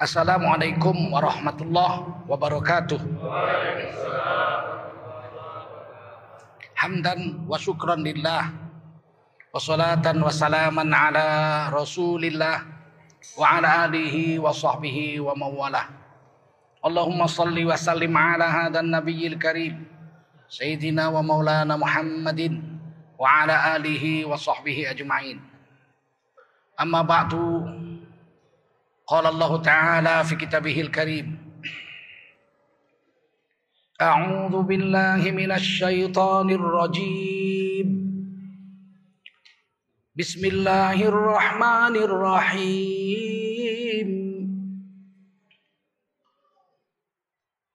Assalamualaikum warahmatullahi wabarakatuh. Hamdan wa syukran lillah wa salatan ala rasulillah wa ala alihi wa sahbihi wa mawalah. Allahumma salli wa sallim ala hadan nabiyil karim sayyidina wa maulana Muhammadin wa ala alihi wa sahbihi ajma'in. Amma ba'du قال الله تعالى في كتابه الكريم أعوذ بالله من الشيطان الرجيم. بسم الله الرحمن الرحيم.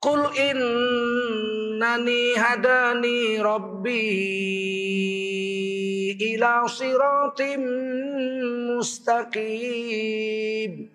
قل إنني هداني ربي إلى صراط مستقيم.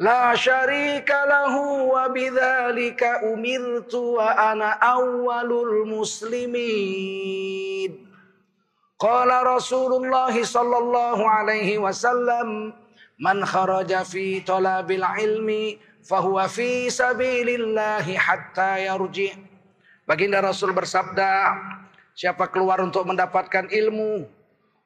La syarika lahu wa bidzalika umirtu wa ana awwalul muslimin. Qala Rasulullah sallallahu alaihi wasallam man kharaja fi talabil ilmi fahuwa fi sabilillah hatta yarji. Baginda Rasul bersabda, siapa keluar untuk mendapatkan ilmu,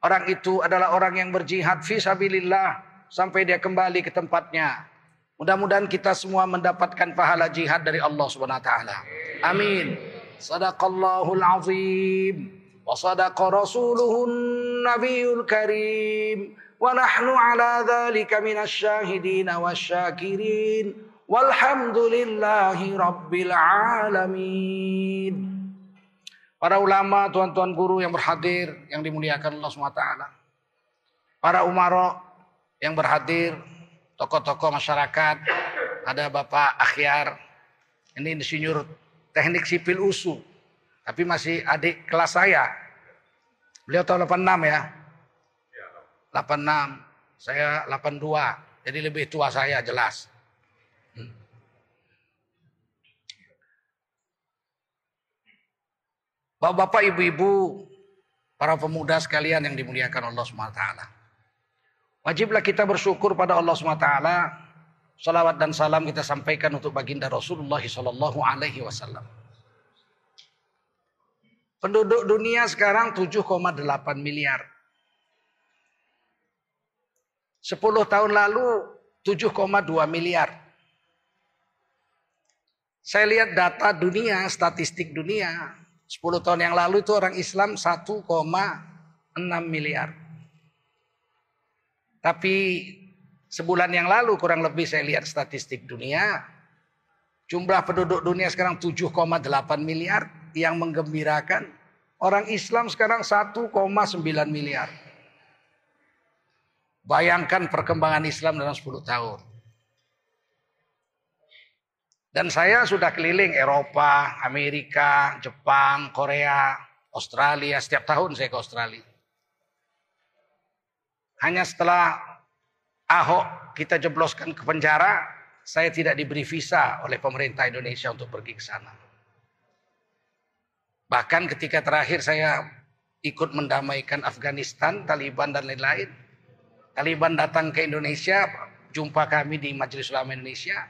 orang itu adalah orang yang berjihad fi sabilillah sampai dia kembali ke tempatnya. Mudah-mudahan kita semua mendapatkan pahala jihad dari Allah Subhanahu wa taala. Amin. Sadaqallahul azim wa sadaqa rasuluhun nabiyul karim wa nahnu ala dzalika minasyahidin wasyakirin walhamdulillahi rabbil alamin. Para ulama, tuan-tuan guru yang berhadir yang dimuliakan Allah SWT. Para umara yang berhadir tokoh-tokoh masyarakat, ada Bapak Akhyar, ini insinyur teknik sipil USU, tapi masih adik kelas saya. Beliau tahun 86 ya? 86, saya 82, jadi lebih tua saya jelas. Hmm. Bapak-bapak, ibu-ibu, para pemuda sekalian yang dimuliakan Allah SWT. Wajiblah kita bersyukur pada Allah SWT. Salawat dan salam kita sampaikan untuk baginda Rasulullah Sallallahu Alaihi Wasallam. Penduduk dunia sekarang 7,8 miliar. 10 tahun lalu 7,2 miliar. Saya lihat data dunia, statistik dunia. 10 tahun yang lalu itu orang Islam 1,6 miliar. Tapi sebulan yang lalu kurang lebih saya lihat statistik dunia. Jumlah penduduk dunia sekarang 7,8 miliar yang menggembirakan. Orang Islam sekarang 1,9 miliar. Bayangkan perkembangan Islam dalam 10 tahun. Dan saya sudah keliling Eropa, Amerika, Jepang, Korea, Australia. Setiap tahun saya ke Australia. Hanya setelah Ahok kita jebloskan ke penjara, saya tidak diberi visa oleh pemerintah Indonesia untuk pergi ke sana. Bahkan ketika terakhir saya ikut mendamaikan Afghanistan, Taliban dan lain-lain. Taliban datang ke Indonesia, jumpa kami di Majelis Ulama Indonesia.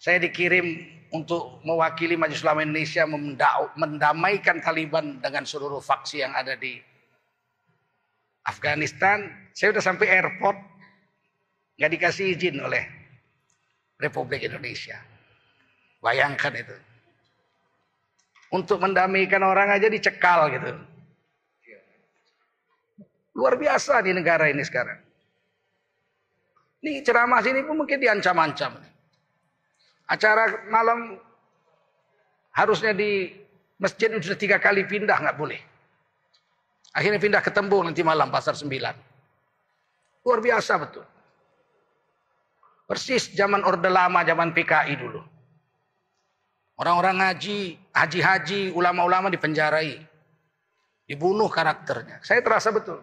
Saya dikirim untuk mewakili Majelis Ulama Indonesia mendamaikan Taliban dengan seluruh faksi yang ada di Afghanistan, saya udah sampai airport, nggak dikasih izin oleh Republik Indonesia. Bayangkan itu. Untuk mendamaikan orang aja dicekal gitu. Luar biasa di negara ini sekarang. Ini ceramah sini pun mungkin diancam-ancam. Acara malam harusnya di masjid sudah tiga kali pindah nggak boleh. Akhirnya pindah ke Tembung nanti malam pasar 9. Luar biasa betul. Persis zaman Orde Lama, zaman PKI dulu. Orang-orang ngaji, haji-haji, ulama-ulama dipenjarai. Dibunuh karakternya. Saya terasa betul.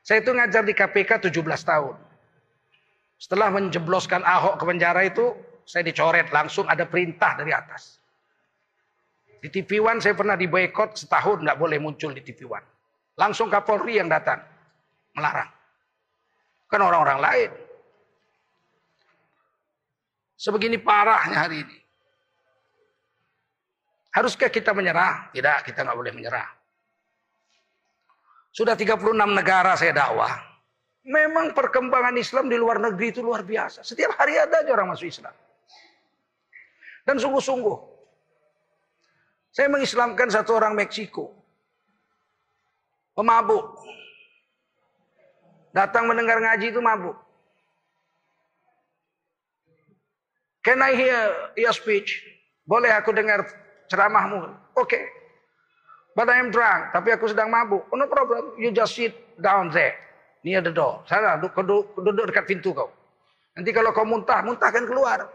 Saya itu ngajar di KPK 17 tahun. Setelah menjebloskan Ahok ke penjara itu, saya dicoret langsung ada perintah dari atas. Di TV One saya pernah diboykot setahun nggak boleh muncul di TV One. Langsung Kapolri yang datang melarang. Kan orang-orang lain. Sebegini parahnya hari ini. Haruskah kita menyerah? Tidak, kita nggak boleh menyerah. Sudah 36 negara saya dakwah. Memang perkembangan Islam di luar negeri itu luar biasa. Setiap hari ada aja orang masuk Islam. Dan sungguh-sungguh. Saya mengislamkan satu orang Meksiko. Pemabuk. Datang mendengar ngaji itu mabuk. Can I hear your speech? Boleh aku dengar ceramahmu? Oke. Okay. But I am drunk. Tapi aku sedang mabuk. Oh, no problem. You just sit down there. Near the door. Sana duduk, duduk dekat pintu kau. Nanti kalau kau muntah, muntahkan keluar.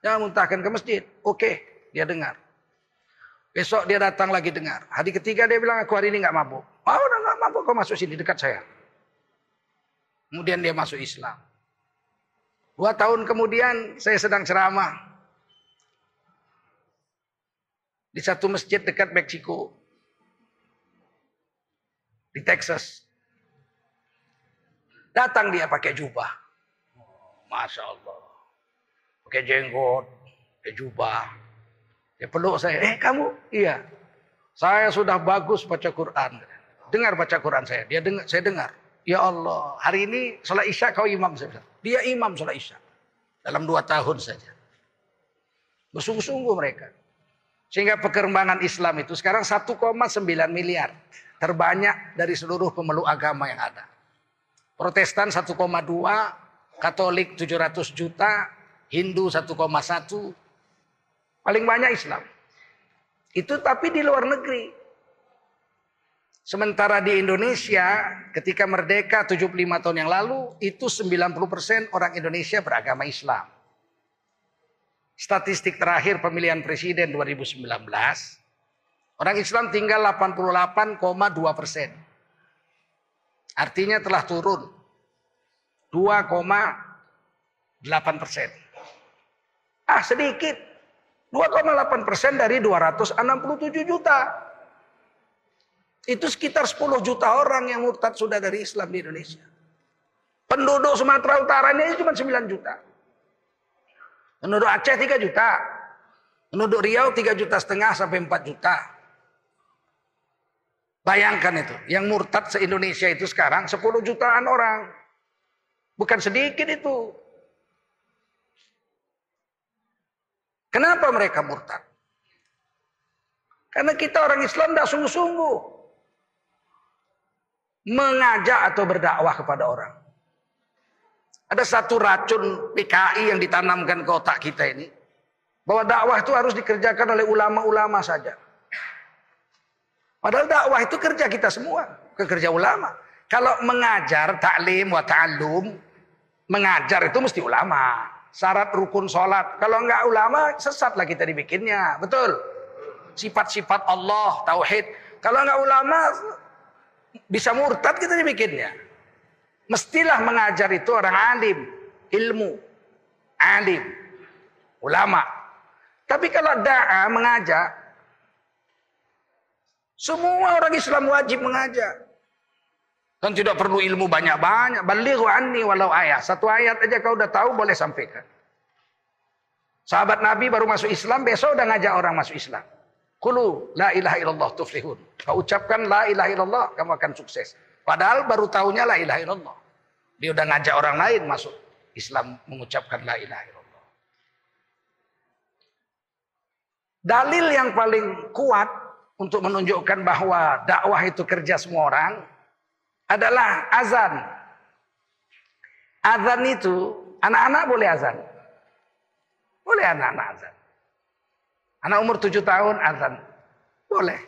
Jangan muntahkan ke masjid. Oke. Okay. Dia dengar. Besok dia datang lagi dengar. Hari ketiga dia bilang, aku hari ini nggak mabuk. Oh, nggak mabuk. Kau masuk sini dekat saya. Kemudian dia masuk Islam. Dua tahun kemudian saya sedang ceramah di satu masjid dekat Meksiko di Texas. Datang dia pakai jubah. Masya Allah. Pakai jenggot, pakai jubah. Dia peluk saya. Eh kamu? Iya. Saya sudah bagus baca Quran. Dengar baca Quran saya. Dia dengar, saya dengar. Ya Allah, hari ini sholat isya kau imam saya Dia imam sholat isya. Dalam dua tahun saja. Bersungguh-sungguh mereka. Sehingga perkembangan Islam itu sekarang 1,9 miliar. Terbanyak dari seluruh pemeluk agama yang ada. Protestan 1,2, Katolik 700 juta, Hindu 1,1. Paling banyak Islam. Itu tapi di luar negeri. Sementara di Indonesia ketika merdeka 75 tahun yang lalu itu 90% orang Indonesia beragama Islam. Statistik terakhir pemilihan presiden 2019 orang Islam tinggal 88,2 persen. Artinya telah turun 2,8 persen. Ah sedikit 2,8 persen dari 267 juta. Itu sekitar 10 juta orang yang murtad sudah dari Islam di Indonesia. Penduduk Sumatera Utara ini cuma 9 juta. Penduduk Aceh 3 juta. Penduduk Riau 3 juta setengah sampai 4 juta. Bayangkan itu. Yang murtad se-Indonesia itu sekarang 10 jutaan orang. Bukan sedikit itu. Kenapa mereka murtad? Karena kita orang Islam tidak sungguh-sungguh mengajak atau berdakwah kepada orang. Ada satu racun PKI yang ditanamkan ke otak kita ini. Bahwa dakwah itu harus dikerjakan oleh ulama-ulama saja. Padahal dakwah itu kerja kita semua. Kerja ulama. Kalau mengajar, taklim, wa ta'allum. Mengajar itu mesti ulama. Syarat rukun sholat. Kalau enggak ulama, sesatlah kita dibikinnya. Betul. Sifat-sifat Allah, tauhid. Kalau enggak ulama, bisa murtad kita dibikinnya. Mestilah mengajar itu orang alim, ilmu, alim, ulama. Tapi kalau da'a mengajak, semua orang Islam wajib mengajak. Dan tidak perlu ilmu banyak-banyak. Balighu anni walau ayat. Satu ayat aja kau udah tahu boleh sampaikan. Sahabat Nabi baru masuk Islam, besok udah ngajak orang masuk Islam. Kulu la ilaha illallah tuflihun. Kau ucapkan la ilaha illallah, kamu akan sukses. Padahal baru tahunya la ilaha illallah. Dia udah ngajak orang lain masuk Islam mengucapkan la ilaha illallah. Dalil yang paling kuat untuk menunjukkan bahwa dakwah itu kerja semua orang adalah azan. Azan itu anak-anak boleh azan. Boleh anak-anak azan. Anak umur tujuh tahun azan. Boleh.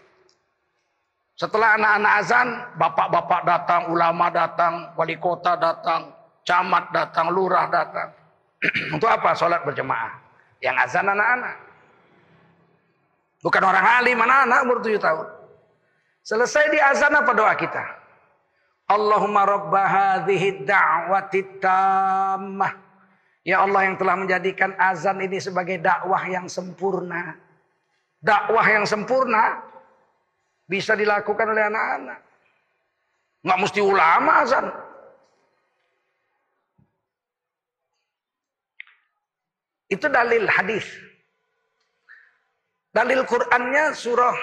Setelah anak-anak azan, bapak-bapak datang, ulama datang, wali kota datang, camat datang, lurah datang. Untuk apa? Sholat berjemaah. Yang azan anak-anak. Bukan orang alim, anak-anak umur tujuh tahun. Selesai di azan apa doa kita? Allahumma rabba hadhihi da'wati. Ya Allah yang telah menjadikan azan ini sebagai dakwah yang sempurna. Dakwah yang sempurna bisa dilakukan oleh anak-anak. Nggak mesti ulama azan. Itu dalil hadis. Dalil Qur'annya surah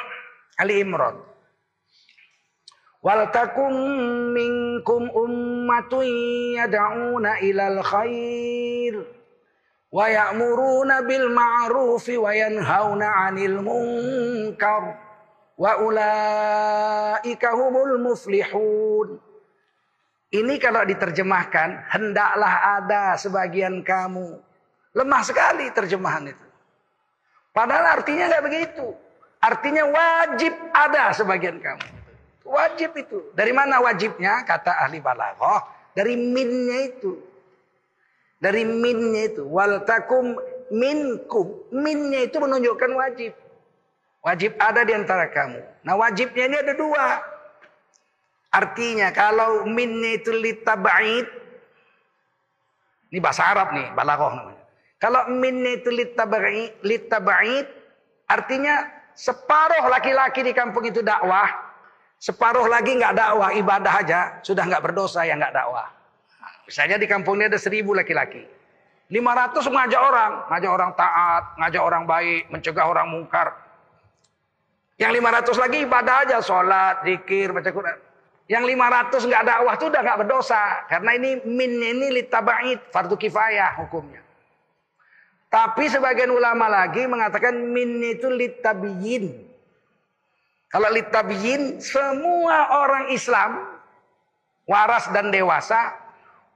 Ali Imran. Wal takum minkum ummatun yad'una ilal khair wa ya'muruna bil ma'rufi wa yanhauna 'anil munkar wa ulaika humul muflihun. Ini kalau diterjemahkan hendaklah ada sebagian kamu Lemah sekali terjemahan itu. Padahal artinya nggak begitu. Artinya wajib ada sebagian kamu. Wajib itu. Dari mana wajibnya? Kata ahli balaghah. Dari minnya itu. Dari minnya itu. Wal takum minkum. Minnya itu menunjukkan wajib. Wajib ada di antara kamu. Nah wajibnya ini ada dua. Artinya kalau minnya itu litabait. Ini bahasa Arab nih, balaghah namanya. Kalau min itu litaba'id, artinya separuh laki-laki di kampung itu dakwah, separuh lagi nggak dakwah, ibadah aja, sudah nggak berdosa yang nggak dakwah. Misalnya di kampung ini ada seribu laki-laki. 500 mengajak orang, ngajak orang taat, ngajak orang baik, mencegah orang mungkar. Yang 500 lagi ibadah aja, sholat, zikir, baca Quran. Yang 500 nggak dakwah itu udah nggak berdosa. Karena ini minnya ini litaba'id, fardu kifayah hukumnya. Tapi sebagian ulama lagi mengatakan min itu litabiyin. Kalau litabiyin, semua orang Islam, waras dan dewasa,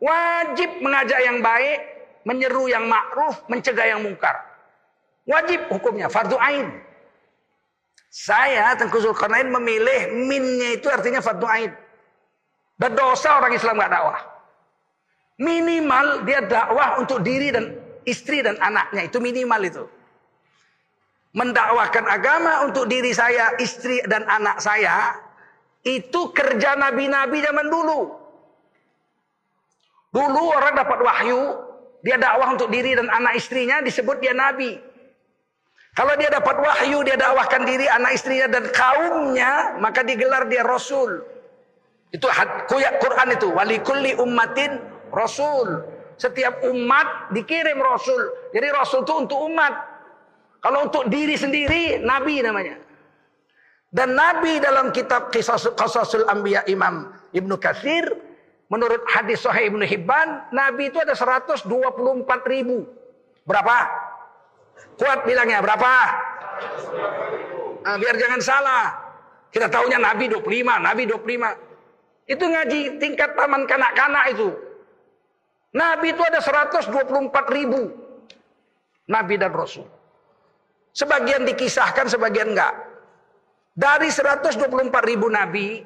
wajib mengajak yang baik, menyeru yang ma'ruf, mencegah yang mungkar. Wajib hukumnya, fardu ain. Saya Tengku Zulkarnain memilih minnya itu artinya fardu ain. Berdosa orang Islam gak dakwah. Minimal dia dakwah untuk diri dan istri dan anaknya itu minimal itu. Mendakwakan agama untuk diri saya, istri dan anak saya itu kerja nabi-nabi zaman dulu. Dulu orang dapat wahyu, dia dakwah untuk diri dan anak istrinya disebut dia nabi. Kalau dia dapat wahyu, dia dakwahkan diri, anak istrinya dan kaumnya, maka digelar dia rasul. Itu Quran itu, walikulli ummatin rasul. Setiap umat dikirim Rasul. Jadi Rasul itu untuk umat. Kalau untuk diri sendiri, Nabi namanya. Dan Nabi dalam kitab Qasasul Anbiya Imam Ibnu Katsir, menurut hadis Sahih Ibnu Hibban, Nabi itu ada 124 ribu. Berapa? Kuat bilangnya, berapa? Nah, biar jangan salah. Kita tahunya Nabi 25, Nabi 25. Itu ngaji tingkat taman kanak-kanak itu. Nabi itu ada 124 ribu. Nabi dan Rasul. Sebagian dikisahkan, sebagian enggak. Dari 124 ribu Nabi,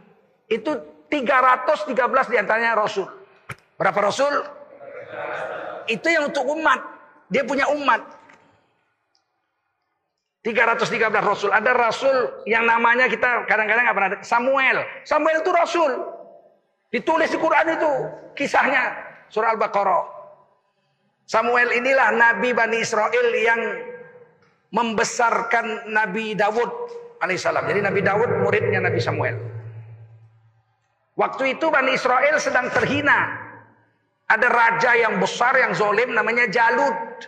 itu 313 di antaranya Rasul. Berapa Rasul? Itu yang untuk umat. Dia punya umat. 313 Rasul. Ada Rasul yang namanya kita kadang-kadang nggak pernah Samuel. Samuel itu Rasul. Ditulis di Quran itu kisahnya. Surah Al-Baqarah. Samuel inilah Nabi Bani Israel yang membesarkan Nabi Dawud alaihissalam. Jadi Nabi Dawud muridnya Nabi Samuel. Waktu itu Bani Israel sedang terhina. Ada raja yang besar yang zolim namanya Jalud.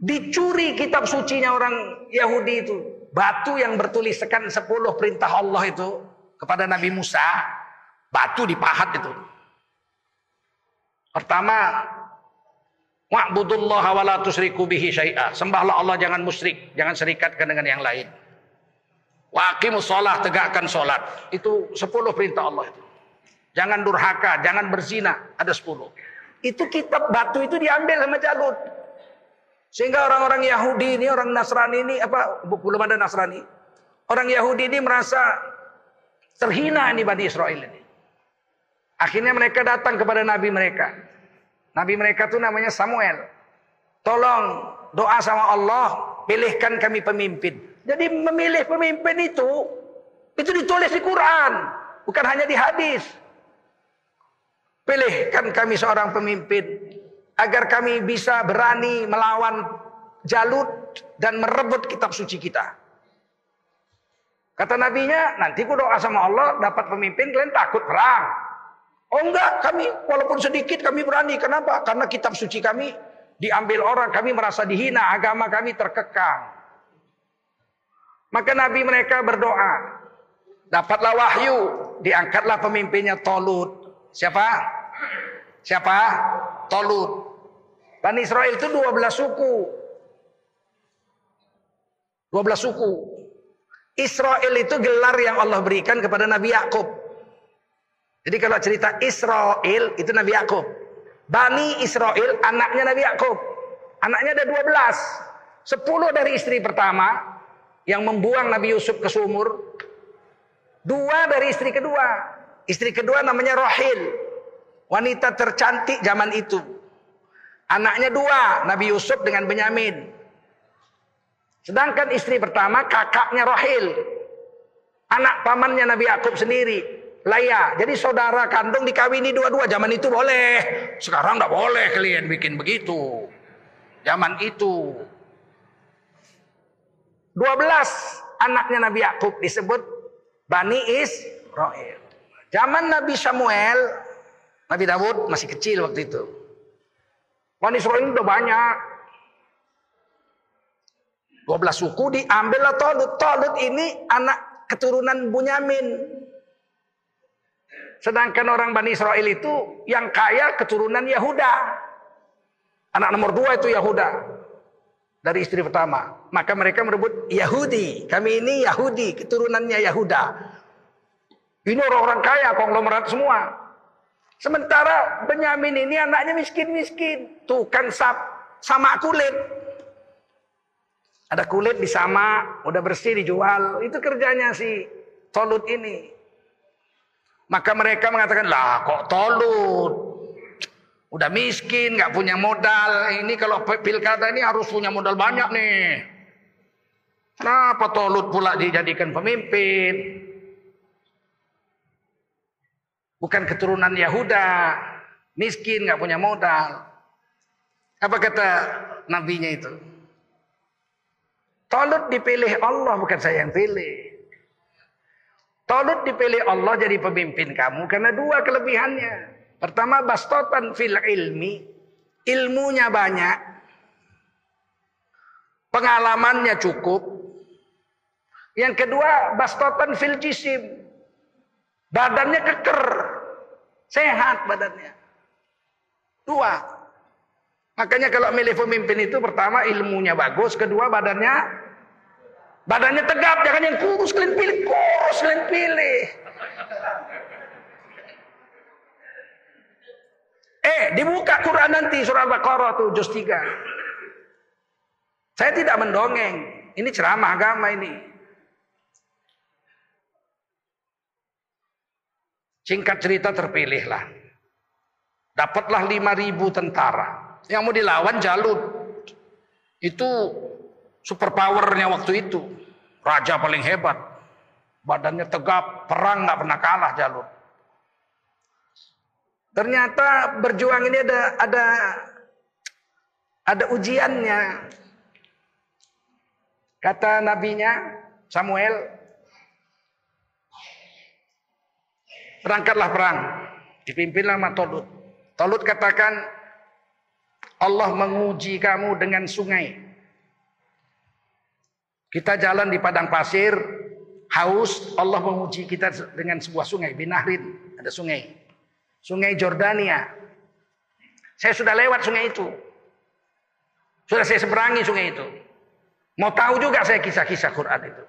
Dicuri kitab sucinya orang Yahudi itu. Batu yang bertuliskan 10 perintah Allah itu kepada Nabi Musa Batu dipahat itu. Pertama, wa'budullah wa la tusriku bihi syai'a. Sembahlah Allah jangan musyrik, jangan serikatkan dengan yang lain. Waqimus sholat, tegakkan sholat. Itu sepuluh perintah Allah itu. Jangan durhaka, jangan berzina. Ada sepuluh. Itu kitab batu itu diambil sama Jalut. Sehingga orang-orang Yahudi ini, orang Nasrani ini, apa belum ada Nasrani. Orang Yahudi ini merasa terhina ini Bani Israel ini. Akhirnya mereka datang kepada nabi mereka. Nabi mereka itu namanya Samuel. Tolong doa sama Allah, pilihkan kami pemimpin. Jadi memilih pemimpin itu itu ditulis di Quran, bukan hanya di hadis. Pilihkan kami seorang pemimpin agar kami bisa berani melawan Jalut dan merebut kitab suci kita. Kata nabinya, nanti ku doa sama Allah dapat pemimpin kalian takut perang. Oh enggak, kami walaupun sedikit kami berani. Kenapa? Karena kitab suci kami diambil orang, kami merasa dihina, agama kami terkekang. Maka nabi mereka berdoa. Dapatlah wahyu, diangkatlah pemimpinnya Tolut. Siapa? Siapa? Tolut. Bani Israel itu 12 suku. 12 suku. Israel itu gelar yang Allah berikan kepada Nabi Yakub. Jadi kalau cerita Israel itu Nabi Yakub. Bani Israel anaknya Nabi Yakub. Anaknya ada 12. 10 dari istri pertama yang membuang Nabi Yusuf ke sumur. Dua dari istri kedua. Istri kedua namanya Rohil. Wanita tercantik zaman itu. Anaknya dua, Nabi Yusuf dengan Benyamin. Sedangkan istri pertama kakaknya Rahil. Anak pamannya Nabi Yakub sendiri, Laya. Jadi saudara kandung dikawini dua-dua. Zaman itu boleh. Sekarang tidak boleh kalian bikin begitu. Zaman itu. 12 anaknya Nabi Yakub disebut Bani Israel. Zaman Nabi Samuel, Nabi Dawud masih kecil waktu itu. Bani Israel udah banyak. 12 suku diambillah Tolut. Tolut ini anak keturunan Bunyamin. Sedangkan orang Bani Israel itu yang kaya keturunan Yahuda. Anak nomor dua itu Yahuda. Dari istri pertama. Maka mereka merebut Yahudi. Kami ini Yahudi, keturunannya Yahuda. Ini orang-orang kaya, konglomerat semua. Sementara Benyamin ini anaknya miskin-miskin. Tukang sap, sama kulit. Ada kulit di sama, udah bersih dijual. Itu kerjanya si Tolut ini. Maka mereka mengatakan, lah kok Tolut? Udah miskin, nggak punya modal. Ini kalau pilkada ini harus punya modal banyak nih. Kenapa Tolut pula dijadikan pemimpin? Bukan keturunan Yahuda. Miskin, nggak punya modal. Apa kata nabinya itu? Tolut dipilih Allah, bukan saya yang pilih. Tolut dipilih Allah jadi pemimpin kamu karena dua kelebihannya. Pertama, bastotan fil ilmi. Ilmunya banyak. Pengalamannya cukup. Yang kedua, bastotan fil jisim. Badannya keker. Sehat badannya. Dua. Makanya kalau milih pemimpin itu pertama ilmunya bagus, kedua badannya badannya tegap, jangan yang kurus kalian pilih, kurus kalian pilih. Eh, dibuka Quran nanti surah Al-Baqarah tuh juz 3. Saya tidak mendongeng. Ini ceramah agama ini. Singkat cerita terpilihlah. Dapatlah 5000 tentara. Yang mau dilawan Jalut. Itu super powernya waktu itu. Raja paling hebat. Badannya tegap, perang nggak pernah kalah Jalut. Ternyata berjuang ini ada ada ada ujiannya. Kata nabinya Samuel, Berangkatlah perang. Dipimpinlah sama Tolut. Tolut katakan, Allah menguji kamu dengan sungai. Kita jalan di padang pasir, haus, Allah menguji kita dengan sebuah sungai, Binahrin, ada sungai. Sungai Jordania. Saya sudah lewat sungai itu. Sudah saya seberangi sungai itu. Mau tahu juga saya kisah-kisah Quran itu.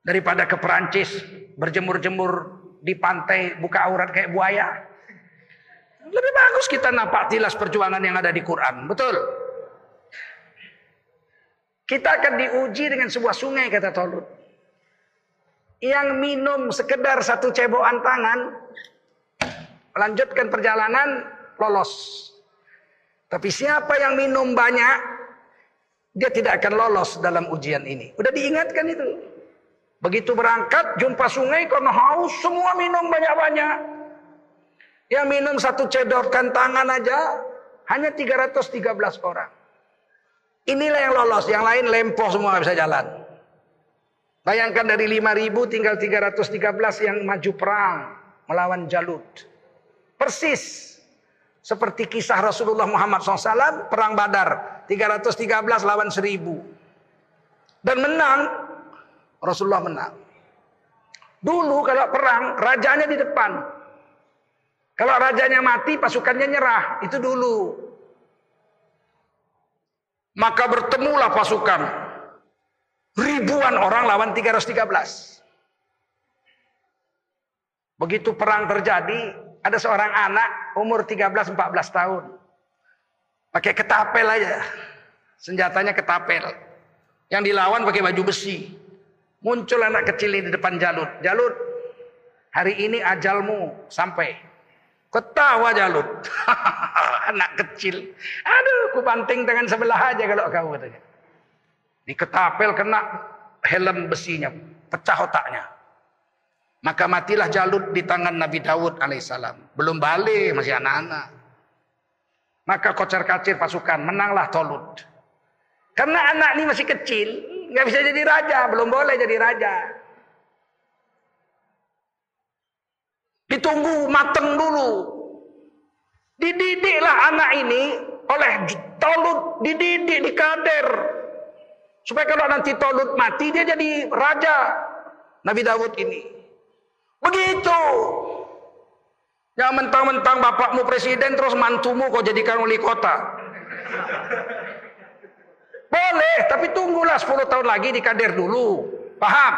Daripada ke Perancis berjemur-jemur di pantai buka aurat kayak buaya. Lebih bagus kita nampak tilas perjuangan yang ada di Quran. Betul. Kita akan diuji dengan sebuah sungai kata Tolut. Yang minum sekedar satu cebokan tangan melanjutkan perjalanan, lolos. Tapi siapa yang minum banyak, dia tidak akan lolos dalam ujian ini. Udah diingatkan itu. Begitu berangkat, jumpa sungai karena haus, semua minum banyak-banyak. Yang minum satu cedorkan tangan aja, hanya 313 orang. Inilah yang lolos, yang lain lempoh semua bisa jalan. Bayangkan dari 5000 tinggal 313 yang maju perang melawan Jalut. Persis seperti kisah Rasulullah Muhammad SAW perang Badar 313 lawan 1000. Dan menang Rasulullah menang. Dulu kalau perang rajanya di depan. Kalau rajanya mati pasukannya nyerah, itu dulu. Maka bertemulah pasukan Ribuan orang lawan 313. Begitu perang terjadi, ada seorang anak umur 13-14 tahun. Pakai ketapel aja. Senjatanya ketapel. Yang dilawan pakai baju besi. Muncul anak kecil ini di depan Jalut. Jalut, hari ini ajalmu sampai. Ketawa Jalut. anak kecil. Aduh, ku banting tangan sebelah aja kalau kamu katanya. Diketapel kena helm besinya, pecah otaknya. Maka matilah Jalut di tangan Nabi Daud alaihissalam. Belum balik, masih anak-anak. Maka kocar kacir pasukan, menanglah Tolut. Karena anak ini masih kecil, nggak bisa jadi raja, belum boleh jadi raja. Ditunggu mateng dulu. Dididiklah anak ini oleh Tolut, dididik, dikader. Supaya kalau nanti Tolut mati dia jadi raja. Nabi Dawud ini. Begitu. Yang mentang-mentang bapakmu presiden terus mantumu kau jadikan wali kota. Boleh, tapi tunggulah 10 tahun lagi dikader dulu. Paham?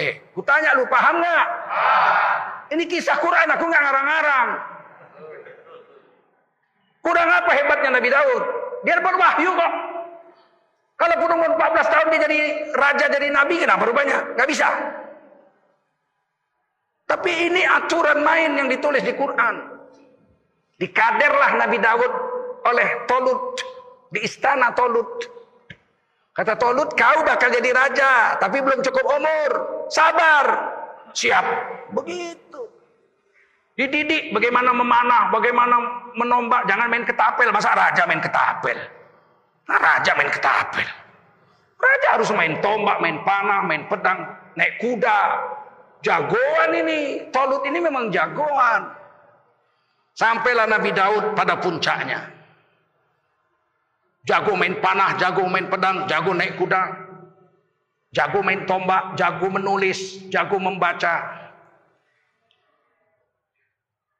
Eh, kutanya lu paham nggak? Ini kisah Quran, aku nggak ngarang-ngarang. Kurang apa hebatnya Nabi Daud? Dia dapat wahyu kok. Kalau pun umur 14 tahun dia jadi raja, jadi nabi, kenapa rupanya? Gak bisa. Tapi ini aturan main yang ditulis di Quran. Dikaderlah Nabi Daud oleh Tolut. Di istana Tolut. Kata Tolut, kau bakal jadi raja. Tapi belum cukup umur. Sabar. Siap. Begitu. Dididik bagaimana memanah, bagaimana menombak. Jangan main ketapel. Masa raja main ketapel? Nah, raja main ketapel. Raja harus main tombak, main panah, main pedang, naik kuda. Jagoan ini. Tolut ini memang jagoan. Sampailah Nabi Daud pada puncaknya. Jago main panah, jago main pedang, jago naik kuda. Jago main tombak, jago menulis, jago membaca.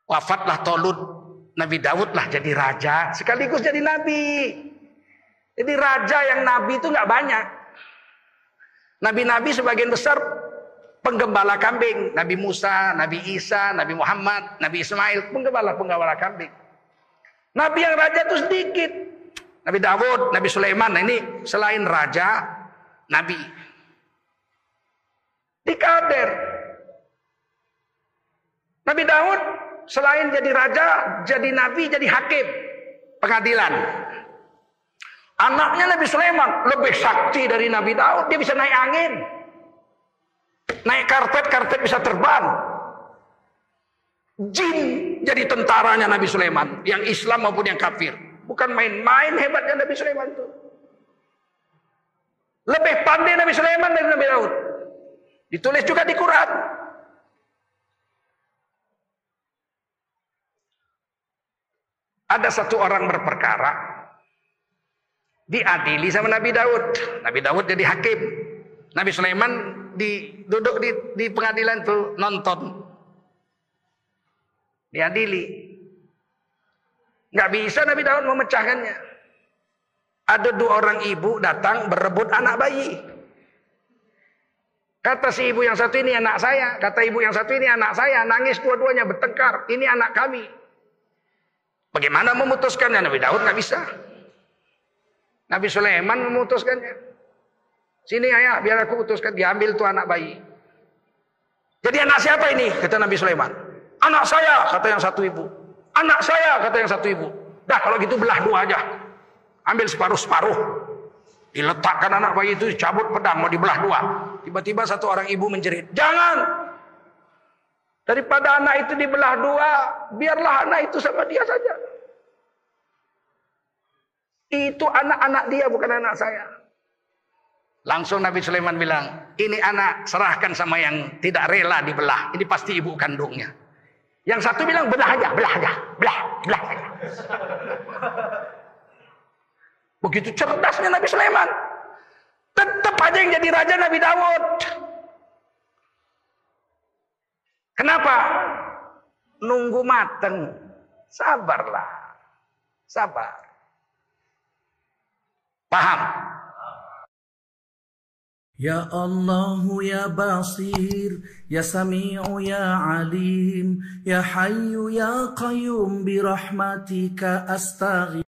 Wafatlah Tolut. Nabi Daud lah jadi raja. Sekaligus jadi nabi. Jadi raja yang nabi itu nggak banyak. Nabi-nabi sebagian besar penggembala kambing. Nabi Musa, Nabi Isa, Nabi Muhammad, Nabi Ismail, penggembala-penggembala kambing. Nabi yang raja itu sedikit. Nabi Dawud, Nabi Sulaiman. Nah ini selain raja, nabi. Dikader. Nabi Daud selain jadi raja, jadi nabi, jadi hakim. Pengadilan. Anaknya Nabi Sulaiman lebih sakti dari Nabi Daud. Dia bisa naik angin. Naik karpet, karpet bisa terbang. Jin jadi tentaranya Nabi Sulaiman. Yang Islam maupun yang kafir. Bukan main-main hebatnya Nabi Sulaiman itu. Lebih pandai Nabi Sulaiman dari Nabi Daud. Ditulis juga di Quran. Ada satu orang berperkara diadili sama Nabi Daud. Nabi Daud jadi hakim. Nabi Sulaiman duduk di, di pengadilan tuh nonton. Diadili. Nggak bisa Nabi Daud memecahkannya. Ada dua orang ibu datang berebut anak bayi. Kata si ibu yang satu ini anak saya. Kata ibu yang satu ini anak saya. Nangis dua-duanya bertengkar. Ini anak kami. Bagaimana memutuskannya Nabi Daud nggak bisa. Nabi Sulaiman memutuskannya. Sini ayah, biar aku putuskan. Diambil tuh anak bayi. Jadi anak siapa ini? Kata Nabi Sulaiman. Anak saya, kata yang satu ibu. Anak saya, kata yang satu ibu. Dah kalau gitu belah dua aja. Ambil separuh-separuh. Diletakkan anak bayi itu, cabut pedang, mau dibelah dua. Tiba-tiba satu orang ibu menjerit. Jangan! Daripada anak itu dibelah dua, biarlah anak itu sama dia saja. Itu anak-anak dia, bukan anak saya. Langsung Nabi Sulaiman bilang, ini anak serahkan sama yang tidak rela dibelah. Ini pasti ibu kandungnya. Yang satu bilang, belah aja, belah aja, belah, belah aja. Begitu cerdasnya Nabi Sulaiman. Tetap aja yang jadi raja Nabi Dawud. Kenapa? Nunggu mateng. Sabarlah. Sabar. Paham? Ya Allah ya Basir Ya Sami'u ya Alim Ya Hayyu ya Qayyum Birahmatika astaghfir